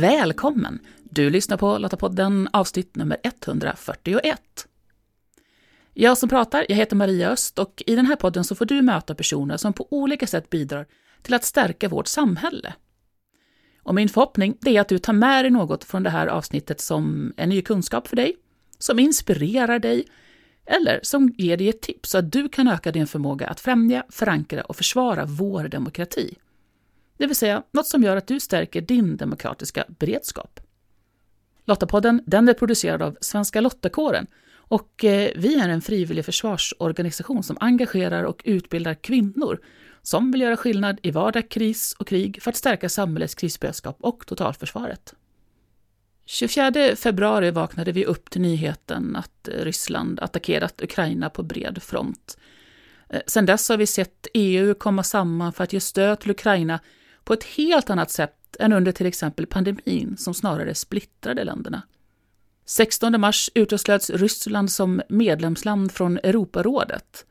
Välkommen! Du lyssnar på Lottapodden avsnitt nummer 141. Jag som pratar, jag heter Maria Öst och i den här podden så får du möta personer som på olika sätt bidrar till att stärka vårt samhälle. Och min förhoppning är att du tar med dig något från det här avsnittet som är ny kunskap för dig, som inspirerar dig eller som ger dig ett tips så att du kan öka din förmåga att främja, förankra och försvara vår demokrati. Det vill säga något som gör att du stärker din demokratiska beredskap. Lottapodden den är producerad av Svenska Lottakåren och eh, vi är en frivillig försvarsorganisation som engagerar och utbildar kvinnor som vill göra skillnad i vardag, kris och krig för att stärka samhällets krisberedskap och totalförsvaret. 24 februari vaknade vi upp till nyheten att eh, Ryssland attackerat Ukraina på bred front. Eh, Sedan dess har vi sett EU komma samman för att ge stöd till Ukraina på ett helt annat sätt än under till exempel pandemin som snarare splittrade länderna. 16 mars uteslöts Ryssland som medlemsland från Europarådet.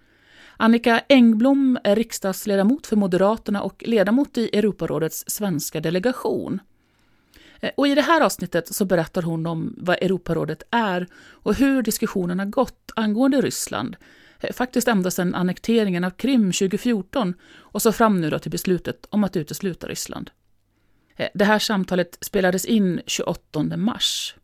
Annika Engblom är riksdagsledamot för Moderaterna och ledamot i Europarådets svenska delegation. Eh, och I det här avsnittet så berättar hon om vad Europarådet är och hur diskussionerna gått angående Ryssland, Eh, faktiskt ända sedan annekteringen av Krim 2014 och så fram nu då till beslutet om att utesluta Ryssland. Eh, det här samtalet spelades in 28 mars.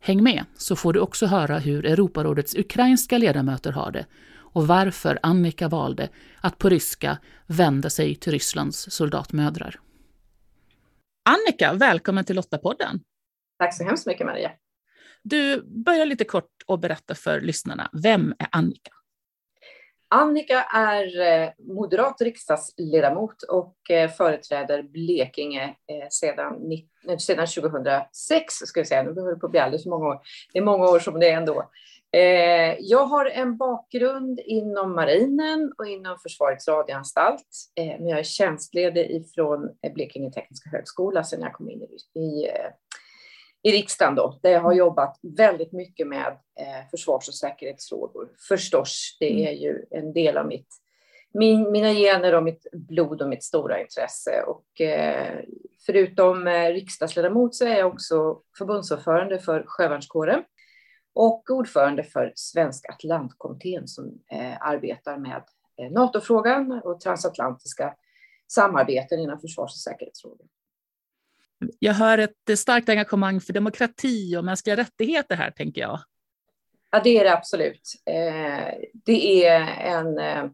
Häng med så får du också höra hur Europarådets ukrainska ledamöter har det och varför Annika valde att på ryska vända sig till Rysslands soldatmödrar. Annika, välkommen till Lottapodden. Tack så hemskt mycket Maria. Du, börjar lite kort och berätta för lyssnarna. Vem är Annika? Annika är eh, moderat riksdagsledamot och eh, företräder Blekinge eh, sedan, sedan 2006, ska jag säga. Nu behöver det på bli alldeles för många år. Det är många år som det är ändå. Jag har en bakgrund inom marinen och inom Försvarets radioanstalt, men jag är tjänstledig ifrån Blekinge Tekniska Högskola sedan jag kom in i i riksdagen då, där jag har jobbat väldigt mycket med eh, försvars och säkerhetsfrågor. Förstås, det mm. är ju en del av mitt, min, mina gener och mitt blod och mitt stora intresse. Och eh, förutom eh, riksdagsledamot så är jag också förbundsordförande för Sjövärnskåren och ordförande för Svensk Atlantkommittén som eh, arbetar med eh, NATO-frågan och transatlantiska samarbeten inom försvars och säkerhetsfrågor. Jag hör ett starkt engagemang för demokrati och mänskliga rättigheter här, tänker jag. Ja, det är det absolut. Eh, det är en, eh,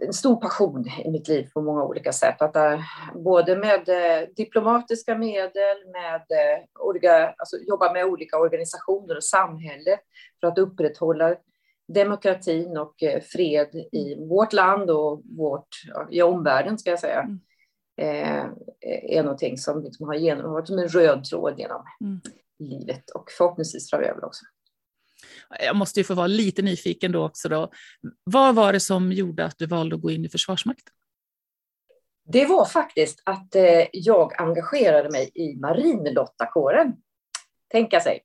en stor passion i mitt liv på många olika sätt. Att, eh, både med diplomatiska medel, med olika, alltså jobba med olika organisationer och samhälle för att upprätthålla demokratin och fred i vårt land och vårt, i omvärlden, ska jag säga. Mm eh, är någonting som liksom har genomgått som en röd tråd genom mm. livet och förhoppningsvis framöver också. Jag måste ju få vara lite nyfiken då också. Då. Vad var det som gjorde att du valde att gå in i Försvarsmakten? Det var faktiskt att eh, jag engagerade mig i marinlottakåren. Tänka sig.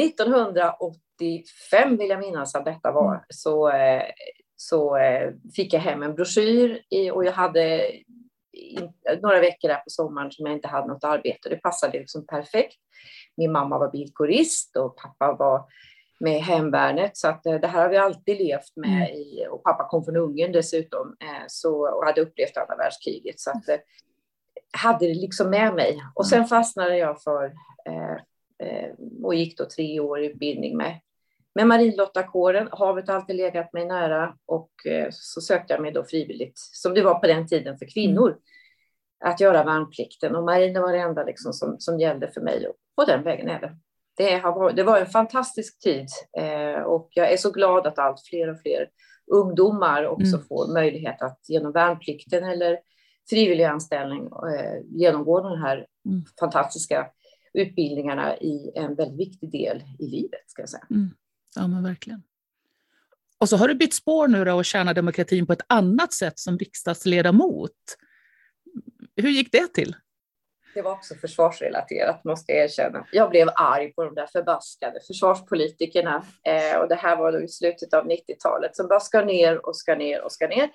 1985 vill jag minnas att detta var, mm. så, eh, så eh, fick jag hem en broschyr i, och jag hade några veckor där på sommaren som jag inte hade något arbete. Det passade liksom perfekt. Min mamma var bilkorist och pappa var med hemvärnet, så att eh, det här har vi alltid levt med. Mm. I, och pappa kom från Ungern dessutom eh, så, och hade upplevt andra världskriget. Så att, eh, hade det liksom med mig. Och sen mm. fastnade jag för och gick då tre år i utbildning med, med marinlottakåren. Havet har alltid legat mig nära och så sökte jag mig då frivilligt, som det var på den tiden för kvinnor, mm. att göra värnplikten. Och marinen var det enda liksom som, som gällde för mig. Och på den vägen är det. Det, har det var en fantastisk tid eh, och jag är så glad att allt fler och fler ungdomar också mm. får möjlighet att genom värnplikten eller frivillig anställning eh, genomgå de här mm. fantastiska utbildningarna i en väldigt viktig del i livet. Ska jag säga. Mm. Ja, men verkligen. Och så har du bytt spår nu då och tjänar demokratin på ett annat sätt som riksdagsledamot. Hur gick det till? Det var också försvarsrelaterat, måste jag erkänna. Jag blev arg på de där förbaskade försvarspolitikerna. Eh, och det här var då i slutet av 90-talet som bara ska ner och ska ner och ska ner.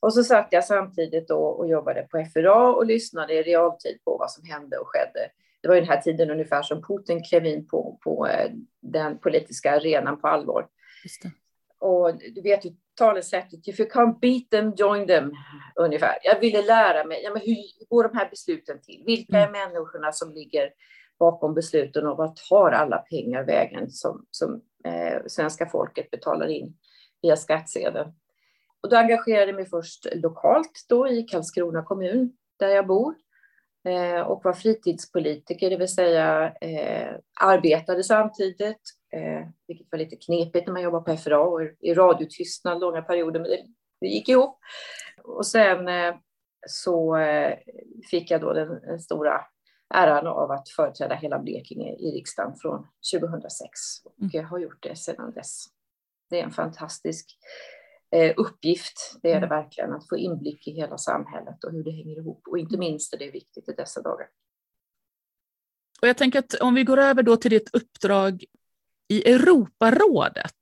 Och så satt jag samtidigt då och jobbade på FRA och lyssnade i realtid på vad som hände och skedde. Det var ju den här tiden ungefär som Putin klev in på, på eh, den politiska arenan på allvar. Och du vet ju talesättet, if you can't beat them, join them, ungefär. Jag ville lära mig, ja, men hur går de här besluten till? Vilka är mm. människorna som ligger bakom besluten och vart tar alla pengar vägen som, som eh, svenska folket betalar in via skattsedeln? Och då engagerade jag mig först lokalt då i Karlskrona kommun där jag bor och var fritidspolitiker, det vill säga eh, arbetade samtidigt, eh, vilket var lite knepigt när man jobbar på FRA och i radiotystnad långa perioder, men det, gick ihop. Och sen eh, så eh, fick jag då den, den, stora äran av att företräda hela Blekinge i riksdagen från 2006 och mm. har gjort det sedan dess. Det är en fantastisk Eh, uppgift. Det är det mm. verkligen, att få inblick i hela samhället och hur det hänger ihop. Och inte minst är det viktigt i dessa dagar. Och jag tänker att om vi går över då till ditt uppdrag i Europarådet.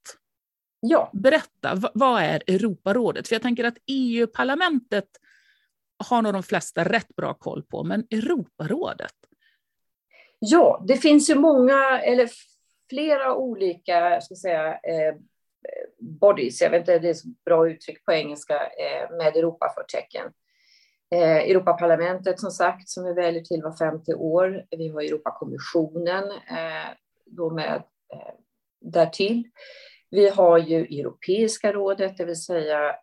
Ja. Berätta, vad är Europarådet? För jag tänker att EU-parlamentet har nog de flesta rätt bra koll på, men Europarådet? Ja, det finns ju många, eller flera olika, ska säga, eh, bodies, jag vet inte, det är så bra uttryck på engelska, eh, med Europaförtecken. Eh, Europaparlamentet som sagt, som vi väljer till var femte år. Vi har Europakommissionen eh, då med eh, därtill. Vi har ju Europeiska rådet, det vill säga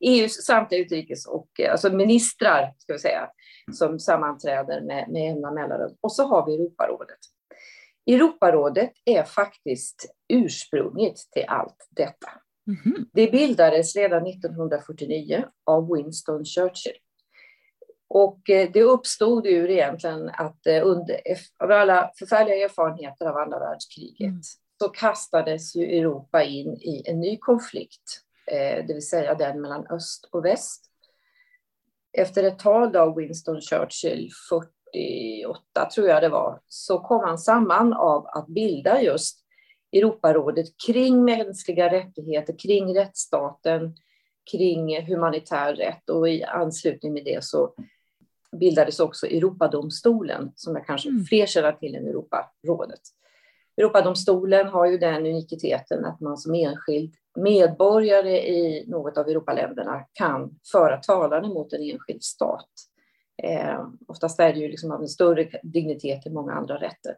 EUs samtliga utrikes och eh, alltså ministrar, ska vi säga, som sammanträder med, med jämna mellanrum. Och så har vi Europarådet. Europarådet är faktiskt ursprunget till allt detta. Mm -hmm. Det bildades redan 1949 av Winston Churchill. Och eh, det uppstod ur egentligen att eh, under av alla förfärliga erfarenheter av andra världskriget mm. så kastades ju Europa in i en ny konflikt, eh, det vill säga den mellan öst och väst. Efter ett tal av Winston Churchill, 1948 tror jag det var, så kom han samman av att bilda just Europarådet kring mänskliga rättigheter, kring rättsstaten, kring humanitär rätt och i anslutning med det så bildades också Europadomstolen som jag kanske mm. fler känner till än Europarådet. Europadomstolen har ju den unikiteten att man som enskild medborgare i något av Europaländerna kan föra talan emot en enskild stat. Eh, oftast är det ju liksom av en större dignitet än många andra rätter.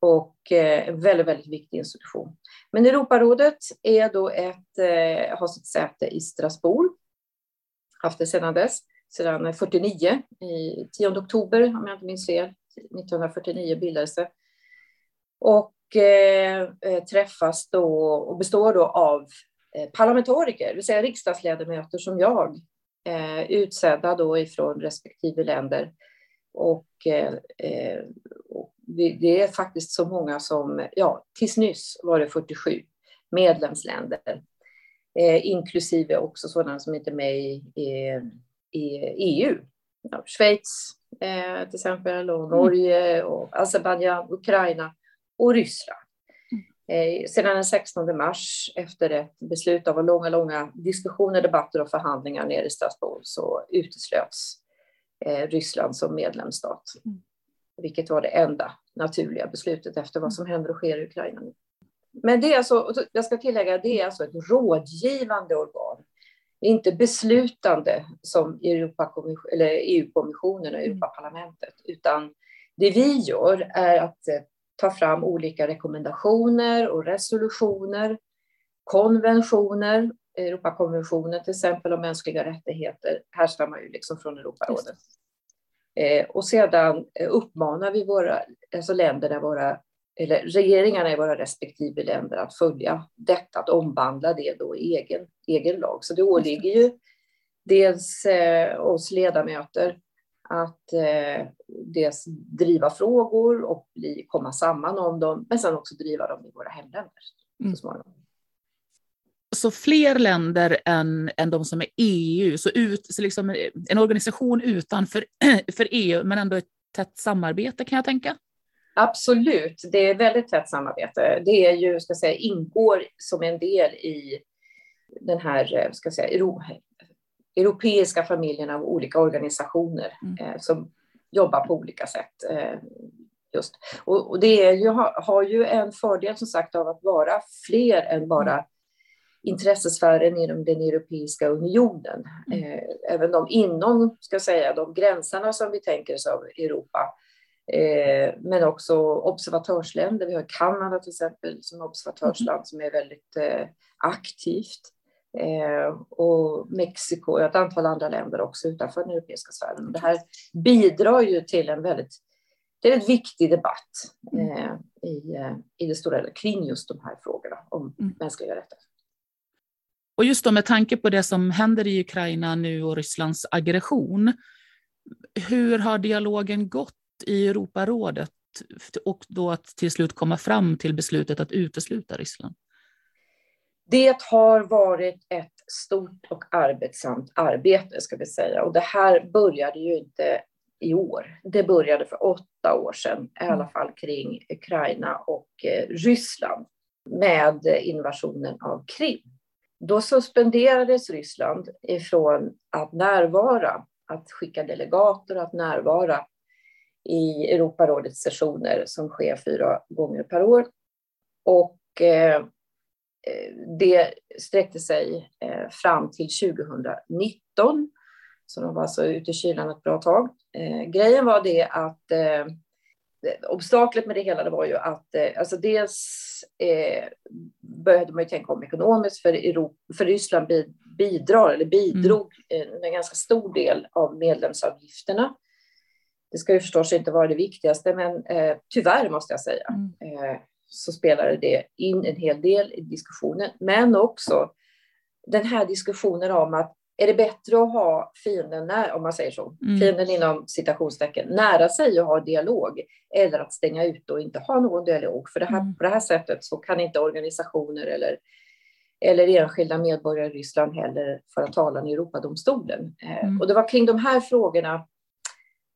Och eh, en väldigt, väldigt viktig institution. Men Europarådet är då ett, eh, har sitt säte i Strasbourg. Haft det sedan dess, sedan 49, i 10 oktober om jag inte minns fel. 1949 bildades det. Och eh, eh, träffas då och består då av eh, parlamentariker, det vill säga riksdagsledamöter som jag, eh, utsedda då ifrån respektive länder. Och, eh, eh och det är faktiskt så många som, ja, tills nyss var det 47 medlemsländer, eh, inklusive också sådana som inte är med i, i, i EU. Ja, Schweiz eh, till exempel, och mm. Norge, och Azerbajdzjan, Ukraina och Ryssland. Eh, sedan den 16 mars, efter ett beslut av långa, långa diskussioner, debatter och förhandlingar nere i Strasbourg, så uteslöts eh, Ryssland som medlemsstat. Mm. Vilket var det enda naturliga beslutet efter vad som händer och sker i Ukraina. Men det är alltså, jag ska tillägga, det är alltså ett rådgivande organ. Inte beslutande som EU-kommissionen och mm. Europaparlamentet, utan det vi gör är att eh, ta fram olika rekommendationer och resolutioner, konventioner, Europakonventionen till exempel om mänskliga rättigheter härstammar ju liksom från Europarådet. Eh, och sedan eh, uppmanar vi våra, alltså länderna, våra, eller regeringarna i våra respektive länder att följa detta, att omvandla det då i egen, egen lag. Så det åligger ju dels eh, oss ledamöter att eh, dels driva frågor och bli, komma samman om dem, men sen också driva dem i våra hemländer. Mm. Så, så fler länder än, än de som är EU, så, ut, så liksom en organisation utanför för EU, men ändå ett tätt samarbete kan jag tänka? Absolut, det är väldigt tätt samarbete. Det är ju, ska säga, ingår som en del i den här ska säga, europeiska familjen av olika organisationer mm. som jobbar på olika sätt. just. Och, och det är ju, har, har ju en fördel som sagt av att vara fler än bara mm. intressesfären inom den Europeiska unionen. Mm. även de inom, ska säga, de gränserna som vi tänker oss av Europa Eh, men också observatörsländer. Vi har Kanada till exempel som observatörsland mm. som är väldigt eh, aktivt. Eh, och Mexiko och ett antal andra länder också utanför den europeiska sfären. det här bidrar ju till en väldigt det är en viktig debatt mm. eh, i, eh, i det stora kring just de här frågorna om mm. mänskliga rättigheter. Och just då med tanke på det som händer i Ukraina nu och Rysslands aggression, hur har dialogen gått i Europarådet och då att till slut komma fram till beslutet att utesluta Ryssland? Det har varit ett stort och arbetsamt arbete, ska vi säga. Och det här började ju inte i år. Det började för åtta år sedan, i alla mm. fall kring Ukraina och eh, Ryssland med invasionen av Krim. Då suspenderades Ryssland ifrån att närvara, att skicka delegater, att närvara i Europarådets sessioner som sker fyra gånger per år. Och eh, det sträckte sig eh, fram till 2019. Så de var alltså ute i kylan ett bra tag. Eh, grejen var det att eh, obstaklet med det hela det var ju att eh, alltså dels eh, började man ju tänka om ekonomiskt för, Europa, för Ryssland bidrar eller bidrog mm. en ganska stor del av medlemsavgifterna det ska ju förstås inte vara det viktigaste, men eh, tyvärr måste jag säga, mm. eh, så spelade det in en hel del i diskussionen. Men också den här diskussionen om att är det bättre att ha fienden, när, om man säger så, mm. fienden inom citationstecken, nära sig och ha dialog, eller att stänga ut och inte ha någon dialog. För det här, mm. på det här sättet så kan inte organisationer eller, eller enskilda medborgare i Ryssland heller föra talan i Europadomstolen. Eh, mm. Och det var kring de här frågorna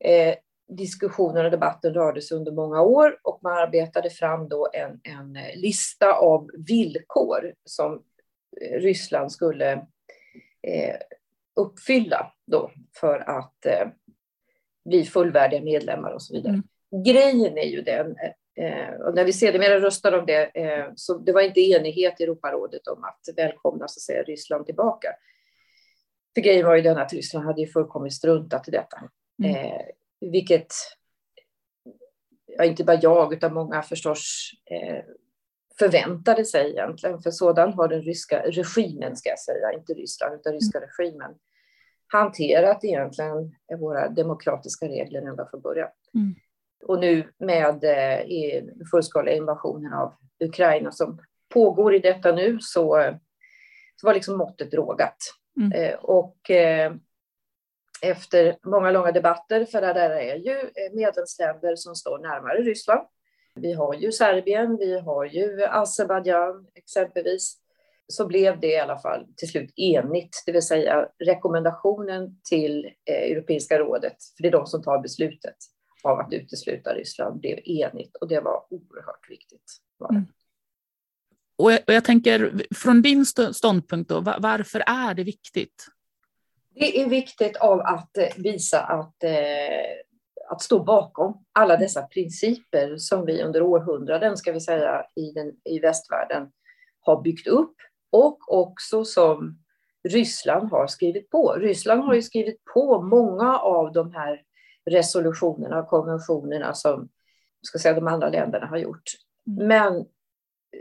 eh, diskussionen och debatten rörde sig under många år och man arbetade fram då en, en lista av villkor som Ryssland skulle eh, uppfylla då för att eh, bli fullvärdiga medlemmar och så vidare. Mm. Grejen är ju den, eh, och när vi sedermera röstade om det, eh, så det var inte enighet i Europarådet om att välkomna så att säga, Ryssland tillbaka. För grejen var ju den att Ryssland hade ju fullkomligt struntat i detta. Mm. Vilket, ja, inte bara jag, utan många förstås eh, förväntade sig egentligen. För sådan har den ryska regimen, ska jag säga, inte Ryssland, utan ryska mm. regimen hanterat egentligen våra demokratiska regler ända från början. Mm. Och nu med eh, fullskaliga invasionen av Ukraina som pågår i detta nu så, så var liksom måttet rågat. Mm. Eh, och eh, efter många långa debatter, för det är ju eh, medlemsländer som står närmare Ryssland. Vi har ju Serbien, vi har ju Azerbajdzjan exempelvis. Så blev det i alla fall till slut enigt, det vill säga rekommendationen till eh, Europeiska rådet, för det är de som tar beslutet av att utesluta Ryssland, blev enigt och det var oerhört viktigt. Mm. Och jag, och jag, tänker, från din ståndpunkt, då, varför är det viktigt? Det är viktigt av att eh, visa att, eh, att stå bakom alla dessa principer som vi under århundraden, ska vi säga, i, den, i västvärlden har byggt upp och också som Ryssland har skrivit på. Ryssland har ju skrivit på många av de här resolutionerna och konventionerna som ska säga, de andra länderna har gjort. Mm. Men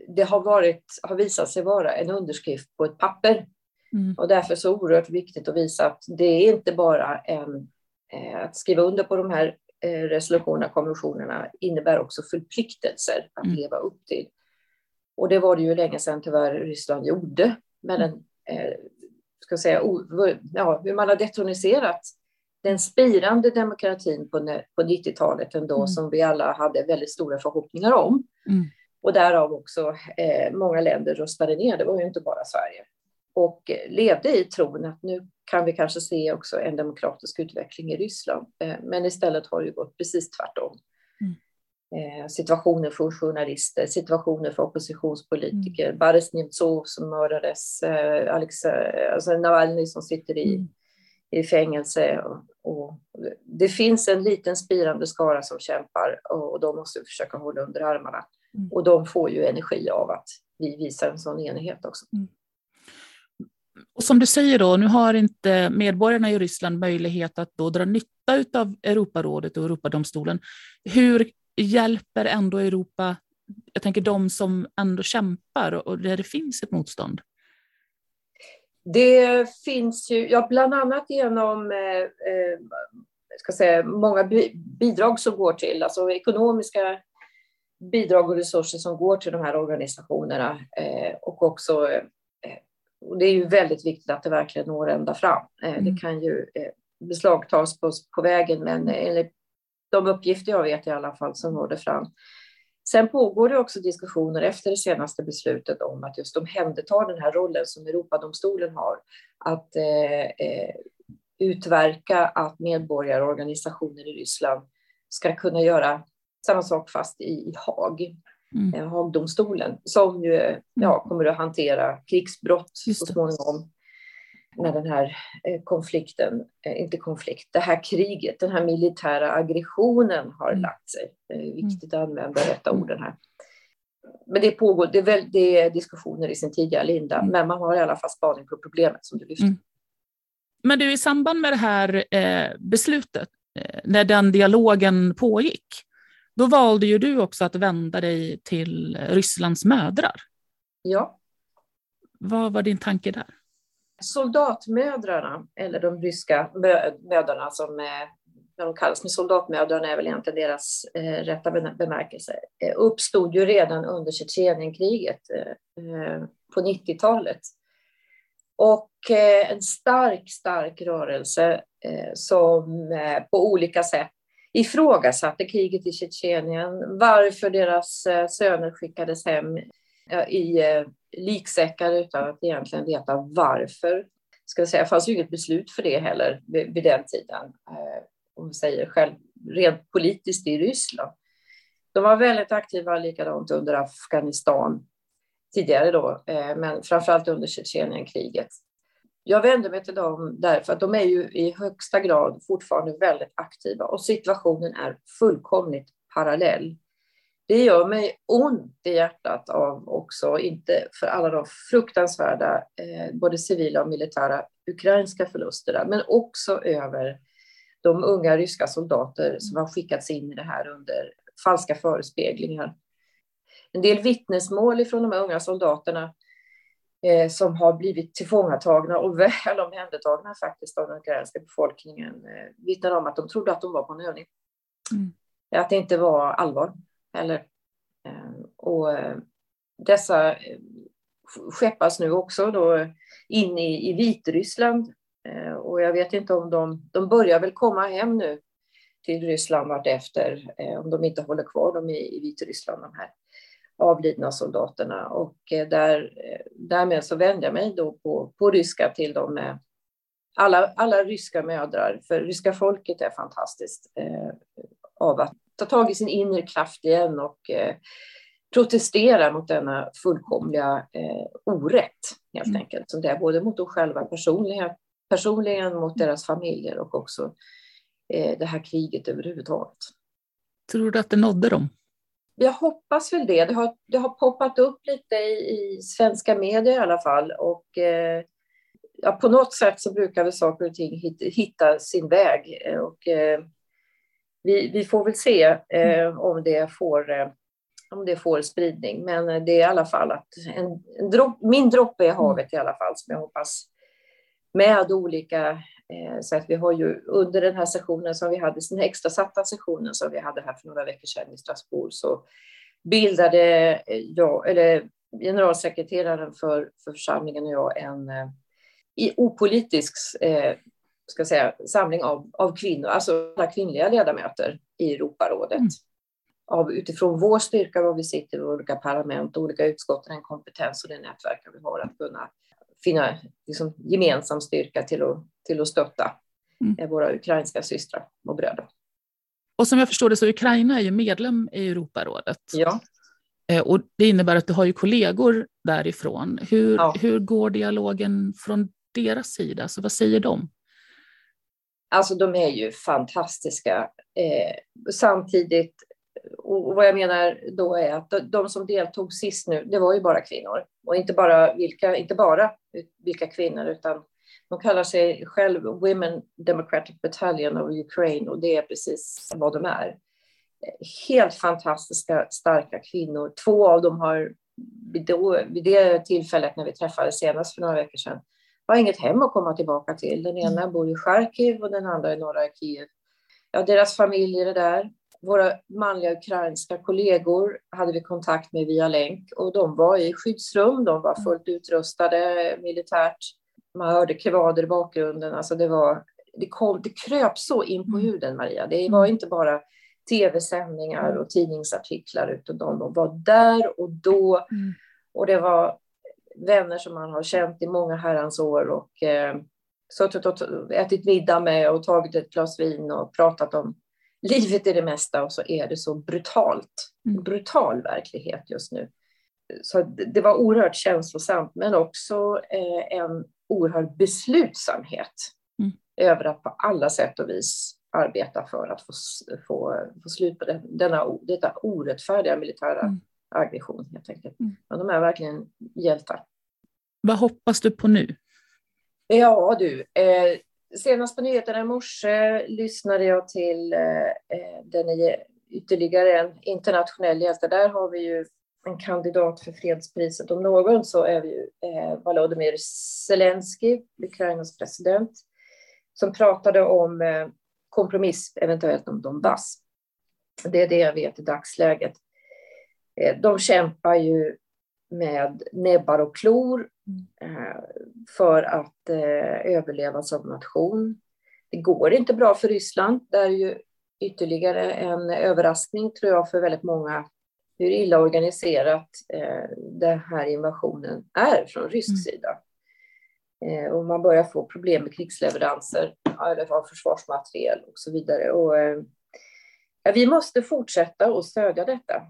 det har, varit, har visat sig vara en underskrift på ett papper Mm. Och därför så oerhört viktigt att visa att det är inte bara en, eh, att skriva under på de här eh, resolutionerna, konventionerna innebär också förpliktelser att mm. leva upp till. Och det var det ju länge sedan tyvärr Ryssland gjorde med den, eh, ska säga, o, ja, hur man har detroniserat den spirande demokratin på, på 90-talet ändå, mm. som vi alla hade väldigt stora förhoppningar om. Mm. Och därav också eh, många länder röstade ner, det var ju inte bara Sverige och levde i tron att nu kan vi kanske se också en demokratisk utveckling i Ryssland. Eh, men istället har det gått precis tvärtom. Mm. Eh, situationer för journalister, situationer för oppositionspolitiker, mm. Boris Nemtsov som mördades, eh, Alex, alltså Navalny som sitter i, mm. i fängelse. Och, och, det finns en liten spirande skara som kämpar och de måste vi försöka hålla under armarna. Mm. Och de får ju energi av att vi visar en sån enighet också. Och som du säger då, nu har inte medborgarna i Ryssland möjlighet att då dra nytta av Europarådet och Europadomstolen. Hur hjälper ändå Europa, jag tänker de som ändå kämpar och där det finns ett motstånd? Det finns ju, ja, bland annat genom eh, eh ska säga, många bidrag som går till, alltså ekonomiska bidrag och resurser som går till de här organisationerna eh, och också och det är ju väldigt viktigt att det verkligen når ända fram. Eh, mm. Det kan ju eh, beslagtas på, på vägen, men enligt de uppgifter jag vet i alla fall så når det fram. Sen pågår det också diskussioner efter det senaste beslutet om att just omhänderta den här rollen som Europadomstolen har, att eh, eh, utverka att medborgarorganisationer i Ryssland ska kunna göra samma sak fast i, i Haag mm. Eh, Haagdomstolen, som ju mm. ja, kommer att hantera krigsbrott så småningom när den här eh, konflikten, eh, inte konflikt, det här kriget, den här militära aggressionen har mm. lagt sig. Det är viktigt att använda rätta mm. orden här. Men det pågår, det är, väl, det är diskussioner i sin tidiga linda, mm. men man har i alla fall spaning på problemet som du lyfter. Mm. Men du, i samband med det här eh, beslutet, eh, när den dialogen pågick, då valde ju du också att vända dig till Rysslands mödrar. Ja. Vad var din tanke där? Soldatmödrarna, eller de ryska mödrarna som när de kallas med soldatmödrarna är väl egentligen deras eh, rätta bemärkelse, eh, uppstod ju redan under Tjetjenienkriget eh, på 90-talet. Och eh, en stark, stark rörelse eh, som eh, på olika sätt ifrågasatte kriget i Tjetjenien, varför deras eh, söner skickades hem i eh, liksäckar utan att egentligen veta varför. Ska jag säga, det fanns ju inget beslut för det heller vid, den tiden, eh, om vi säger själv, rent politiskt i Ryssland. De var väldigt aktiva likadant under Afghanistan tidigare då, men framförallt under Tjetjenienkriget jag vänder mig till dem därför att de är ju i högsta grad fortfarande väldigt aktiva och situationen är fullkomligt parallell. Det gör mig ont i hjärtat av också, inte för alla de fruktansvärda, eh, både civila och militära ukrainska förlusterna, men också över de unga ryska soldater som har skickats in i det här under falska förespeglingar. En del vittnesmål från de här unga soldaterna eh, som har blivit tillfångatagna och väl omhändertagna faktiskt av den ukrainska befolkningen eh, vittnar om att de trodde att de var på en övning. Mm. Att det inte var allvar heller. Eh, och eh, dessa eh, skeppas nu också då in i, i Vitryssland eh, och jag vet inte om de, de börjar väl komma hem nu till Ryssland vartefter, om de inte håller kvar dem i, i Vitryssland, de här avlidna soldaterna. Och eh, där, eh, därmed så vänder jag mig då på, på ryska till dem med alla, alla ryska mödrar, för ryska folket är fantastiskt eh, av att ta tag i sin inre kraft igen och eh, protestera mot denna fullkomliga eh, orätt, helt mm. enkelt, som det är både mot dem själva personligen, personligen mot deras familjer och också eh, det här kriget överhuvudtaget. Tror du att det nådde dem? Jag hoppas väl det. Det har, det har poppat upp lite i, i svenska medier i alla fall. Och, eh, ja, på något sätt så brukar väl saker och ting hit, hitta sin väg. Och, eh, vi, vi, får väl se eh, om, det får, eh, om det får spridning. Men det är i alla fall att en, en dropp, min droppe i havet i alla fall som jag hoppas med olika Eh, så att vi har ju under den här sessionen som vi hade, den extra satta sessionen som vi hade här för några veckor sedan i Strasbourg, så bildade jag, eller generalsekreteraren för, för församlingen och jag en eh, i opolitisk eh, ska säga, samling av, av kvinnor, alltså alla kvinnliga ledamöter i Europarådet. Mm. Av, utifrån vår styrka, var vi sitter i olika parlament, olika utskott, den kompetens och det nätverk vi har att kunna finna liksom, gemensam styrka till att, till att stötta mm. Eh, våra ukrainska systrar och bröder. Och som jag förstår det så Ukraina är ju medlem i Europarådet. Ja. Eh, och det innebär att du har ju kollegor därifrån. Hur, ja. hur går dialogen från deras sida? Så vad säger de? Alltså de är ju fantastiska. Eh, samtidigt, och vad jag menar då är att de som deltog sist nu, det var ju bara kvinnor. Och inte bara vilka, inte bara vilka kvinnor, utan de kallar sig själv Women Democratic Battalion of Ukraine och det är precis vad de är. Helt fantastiska, starka kvinnor. Två av dem har vid det tillfället när vi träffades senast för några veckor sedan har inget hem att komma tillbaka till. Den ena bor i Charkiv och den andra i norra Kiev. Ja, deras familjer är där. Våra manliga ukrainska kollegor hade vi kontakt med via länk och de var i skyddsrum. De var fullt utrustade militärt. Man hörde krevader i bakgrunden. Alltså det, var, det, kom, det kröp så in på mm. huden, Maria. Det var inte bara tv-sändningar och tidningsartiklar, utan de var där och då. Mm. Och det var vänner som man har känt i många herrans år och eh, suttit och ätit middag med och tagit ett glas vin och pratat om livet är det mesta och så är det så brutalt, mm. brutal verklighet just nu. Så det var oerhört känslosamt men också eh, en oerhörd beslutsamhet mm. över att på alla sätt och vis arbeta för att få, få, få slut på denna, detta orättfärdiga militära mm aggression helt enkelt. Mm. Men de är verkligen hjältar. Vad hoppas du på nu? Ja du, eh, senast på nyheterna i morse lyssnade jag till eh, eh den ytterligare en internationell hjälte. Där har vi ju en kandidat för fredspriset. Om någon så är vi ju eh, Volodymyr Zelensky, Ukrainas president, som pratade om eh, kompromiss, eventuellt om Donbass. Det är det jag vet i dagsläget. Eh, de kämpar ju med näbbar och klor för att eh, överleva som nation. Det går inte bra för Ryssland. Det är ju ytterligare en överraskning, tror jag, för väldigt många hur illa organiserat den här invasionen är från rysk mm. sida. Och man börjar få problem med krigsleveranser av försvarsmateriel och så vidare. Och, ja, vi måste fortsätta att stödja detta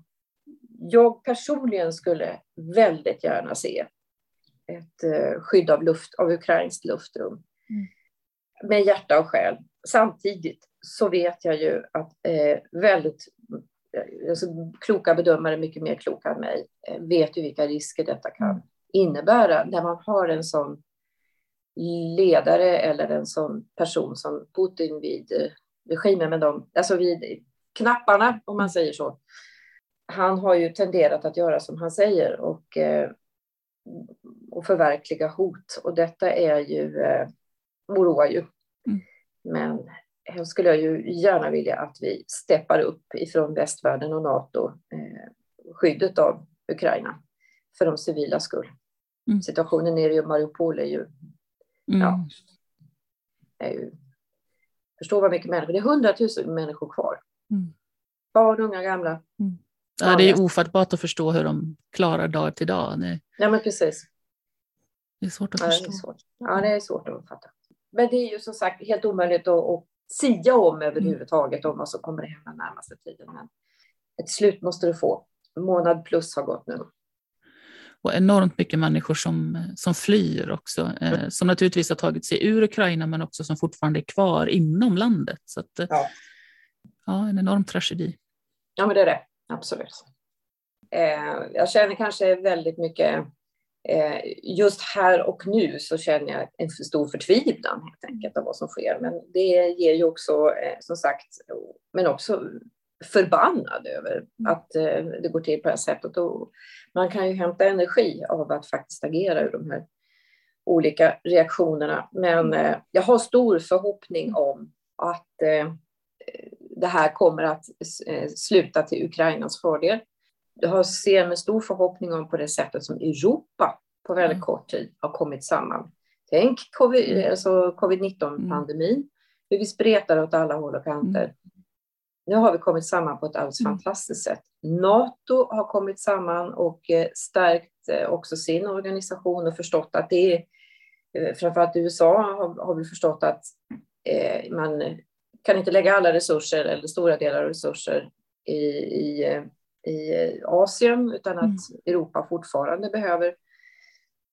jag personligen skulle väldigt gärna se ett eh, skydd av, luft, av ukrainskt luftrum mm. med hjärta och själ. Samtidigt så vet jag ju att eh, väldigt eh, alltså, kloka bedömare, mycket mer kloka än mig, eh, vet ju vilka risker detta kan innebära när man har en sån ledare eller en sån person som Putin vid regimen, med dem, alltså vid knapparna om man säger så, han har ju tenderat att göra som han säger och, eh, och förverkliga hot. Och detta är ju, eh, oroar ju. Mm. Men här skulle jag ju gärna vilja att vi steppar upp ifrån västvärlden och NATO eh, skyddet av Ukraina för de civila skull. Mm. Situationen nere i Mariupol är ju, mm. ja, är ju, förstå vad mycket människor, det är hundratusen människor kvar. Mm. Barn, unga, gamla. Mm. Ja, det är ofattbart att förstå hur de klarar dag till dag. Det, ja, men precis. Det är svårt att ja, förstå. Det svårt. Ja, det är svårt att fatta. Men det är ju som sagt helt omöjligt att, att sia om överhuvudtaget om vad som kommer att hända närmaste tiden. Men ett slut måste du få. En månad plus har gått nu. Och enormt mycket människor som, som flyr också, eh, mm. som naturligtvis har tagit sig ur Ukraina men också som fortfarande är kvar inom landet. Så att, eh, ja. ja, en enorm tragedi. Ja, men det är det absolut. Eh, jag känner kanske väldigt mycket, just här och nu så känner jag en för stor förtvivlan helt enkelt av vad som sker. Men det ger ju också, eh, som sagt, men också förbannad över mm. att eh, det går till på det här sättet. Och man kan ju hämta energi av att faktiskt agera ur de här olika reaktionerna. Men mm. eh, jag har stor förhoppning om att eh, det här kommer att eh, sluta till Ukrainas fördel. Jag ser med stor förhoppning om på det sättet som Europa på väldigt mm. kort tid har kommit samman. Tänk covid, mm. alltså covid-19-pandemin, mm. hur vi spretar åt alla håll och kanter. Nu har vi kommit samman på ett alldeles fantastiskt sätt. Nato har kommit samman och eh, stärkt eh, också sin organisation och förstått att det är, framförallt USA har, har vi förstått att man kan inte lägga alla resurser eller stora delar av resurser i, i, i Asien utan att mm. Europa fortfarande behöver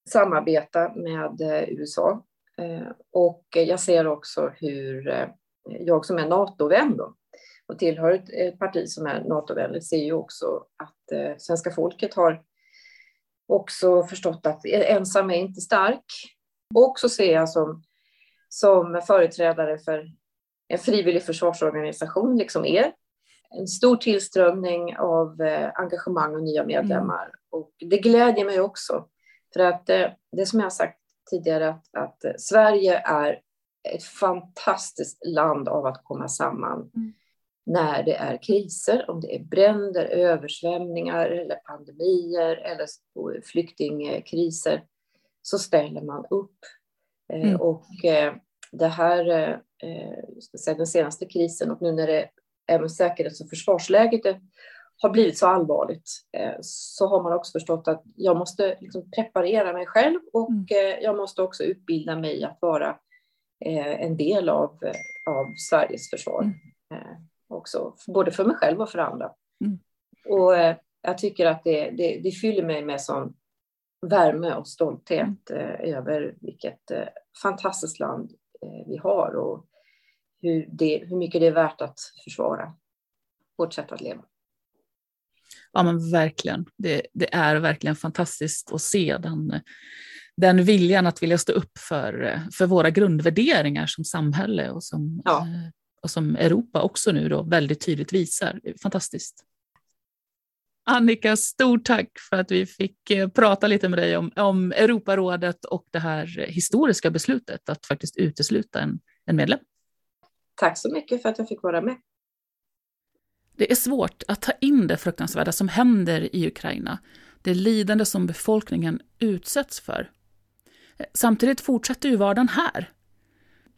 samarbeta med USA. Och jag ser också hur jag som är NATO-vän då, och tillhör ett, parti som är NATO-vänligt ser ju också att svenska folket har också förstått att ensam är inte stark. Och så ser jag som, som företrädare för en frivillig försvarsorganisation, liksom er, en stor tillströmning av eh, engagemang och nya medlemmar. Mm. Och det glädjer mig också. För att eh, det som jag har sagt tidigare, att, att eh, Sverige är ett fantastiskt land av att komma samman mm. när det är kriser, om det är bränder, översvämningar eller pandemier eller flyktingkriser, så ställer man upp. Mm. Och det här, den senaste krisen och nu när det även säkerhets och försvarsläget har blivit så allvarligt eh, så har man också förstått att jag måste liksom preparera mig själv och mm. Eh, jag måste också utbilda mig att vara eh, en del av, av Sveriges försvar. Mm. Också, både för mig själv och för andra. Mm. Och jag tycker att det, det, det fyller mig med sån värme och stolthet mm. över vilket fantastiskt land vi har och hur, det, hur mycket det är värt att försvara vårt sätt att leva. Ja, men verkligen. Det, det är verkligen fantastiskt att se den, den viljan att vilja stå upp för, för våra grundvärderingar som samhälle och som, ja. Eh, och som Europa också nu då väldigt tydligt visar. Fantastiskt. Annika, stort tack för att vi fick eh, prata lite med dig om, om Europarådet och det här historiska beslutet att faktiskt utesluta en, en medlem. Tack så mycket för att jag fick vara med. Det är svårt att ta in det fruktansvärda som händer i Ukraina, det lidande som befolkningen utsätts för. Samtidigt fortsätter ju vardagen här.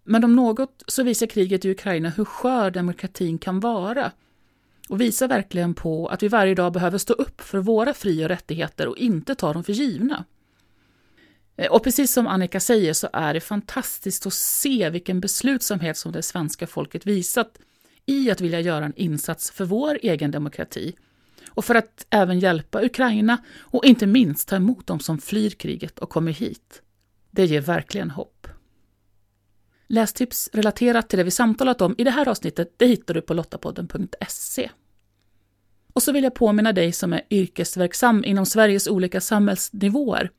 Men om något så visar kriget i Ukraina hur skör demokratin kan vara och visar verkligen på att vi varje dag behöver stå upp för våra fri och rättigheter och inte ta dem för givna. Eh, och precis som Annika säger så är det fantastiskt att se vilken beslutsamhet som det svenska folket visat i att vilja göra en insats för vår egen demokrati och för att även hjälpa Ukraina och inte minst ta emot dem som flyr kriget och kommer hit. Det ger verkligen hopp. Lästips relaterat till det vi samtalat om i det här avsnittet det hittar du på lottapodden.se. Och så vill jag påminna dig som är yrkesverksam inom Sveriges olika samhällsnivåer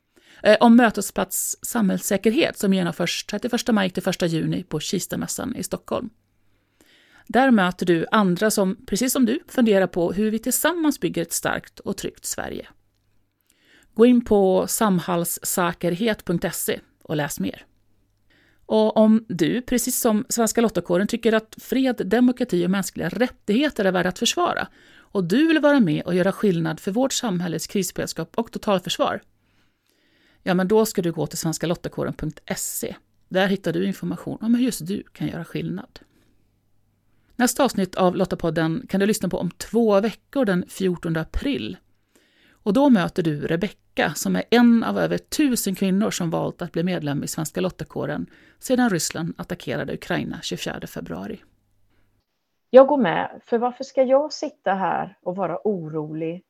Eh, om Mötesplats samhällssäkerhet som genomförs 31 maj till 1 juni på Kistamässan i Stockholm. Där möter du andra som, precis som du, funderar på hur vi tillsammans bygger ett starkt och tryggt Sverige. Gå in på samhällssäkerhet.se och läs mer. Och om du, precis som Svenska Lottakåren, tycker att fred, demokrati och mänskliga rättigheter är värda att försvara och du vill vara med och göra skillnad för vårt samhälles krisberedskap och totalförsvar, ja men då ska du gå till svenskalottakåren.se. Där hittar du information om hur just du kan göra skillnad. Nästa avsnitt av Lottapodden kan du lyssna på om två veckor den 14 april. Och då möter du Rebecka som är en av över tusen kvinnor som valt att bli medlem i Svenska Lottakåren sedan Ryssland attackerade Ukraina 24 februari. Jag går med, för varför ska jag sitta här och vara orolig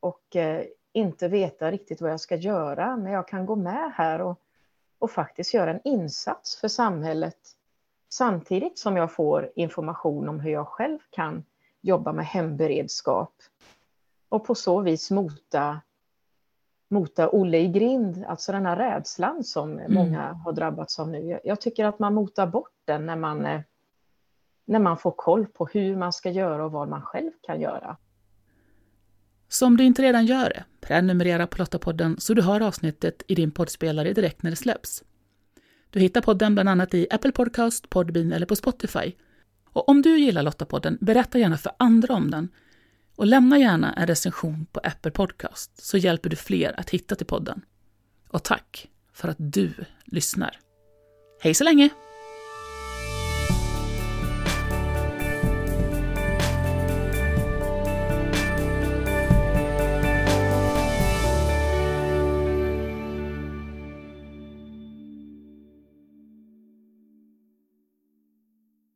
och eh, inte veta riktigt vad jag ska göra, men jag kan gå med här och, och faktiskt göra en insats för samhället samtidigt som jag får information om hur jag själv kan jobba med hemberedskap och på så vis mota, mota Olle i grind, alltså den här rädslan som mm. många har drabbats av nu. Jag tycker att man motar bort den när man, eh, när man får koll på hur man ska göra och vad man själv kan göra. Så om du inte redan gör det, prenumerera på Lottapodden så du hör avsnittet i din poddspelare direkt när det släpps. Du hittar podden bland annat i Apple Podcast, Podbean eller på Spotify. Och om du gillar Lottapodden, berätta gärna för andra om den. Och lämna gärna en recension på Apple Podcast så hjälper du fler att hitta till podden. Och tack för att du lyssnar. Hej så länge!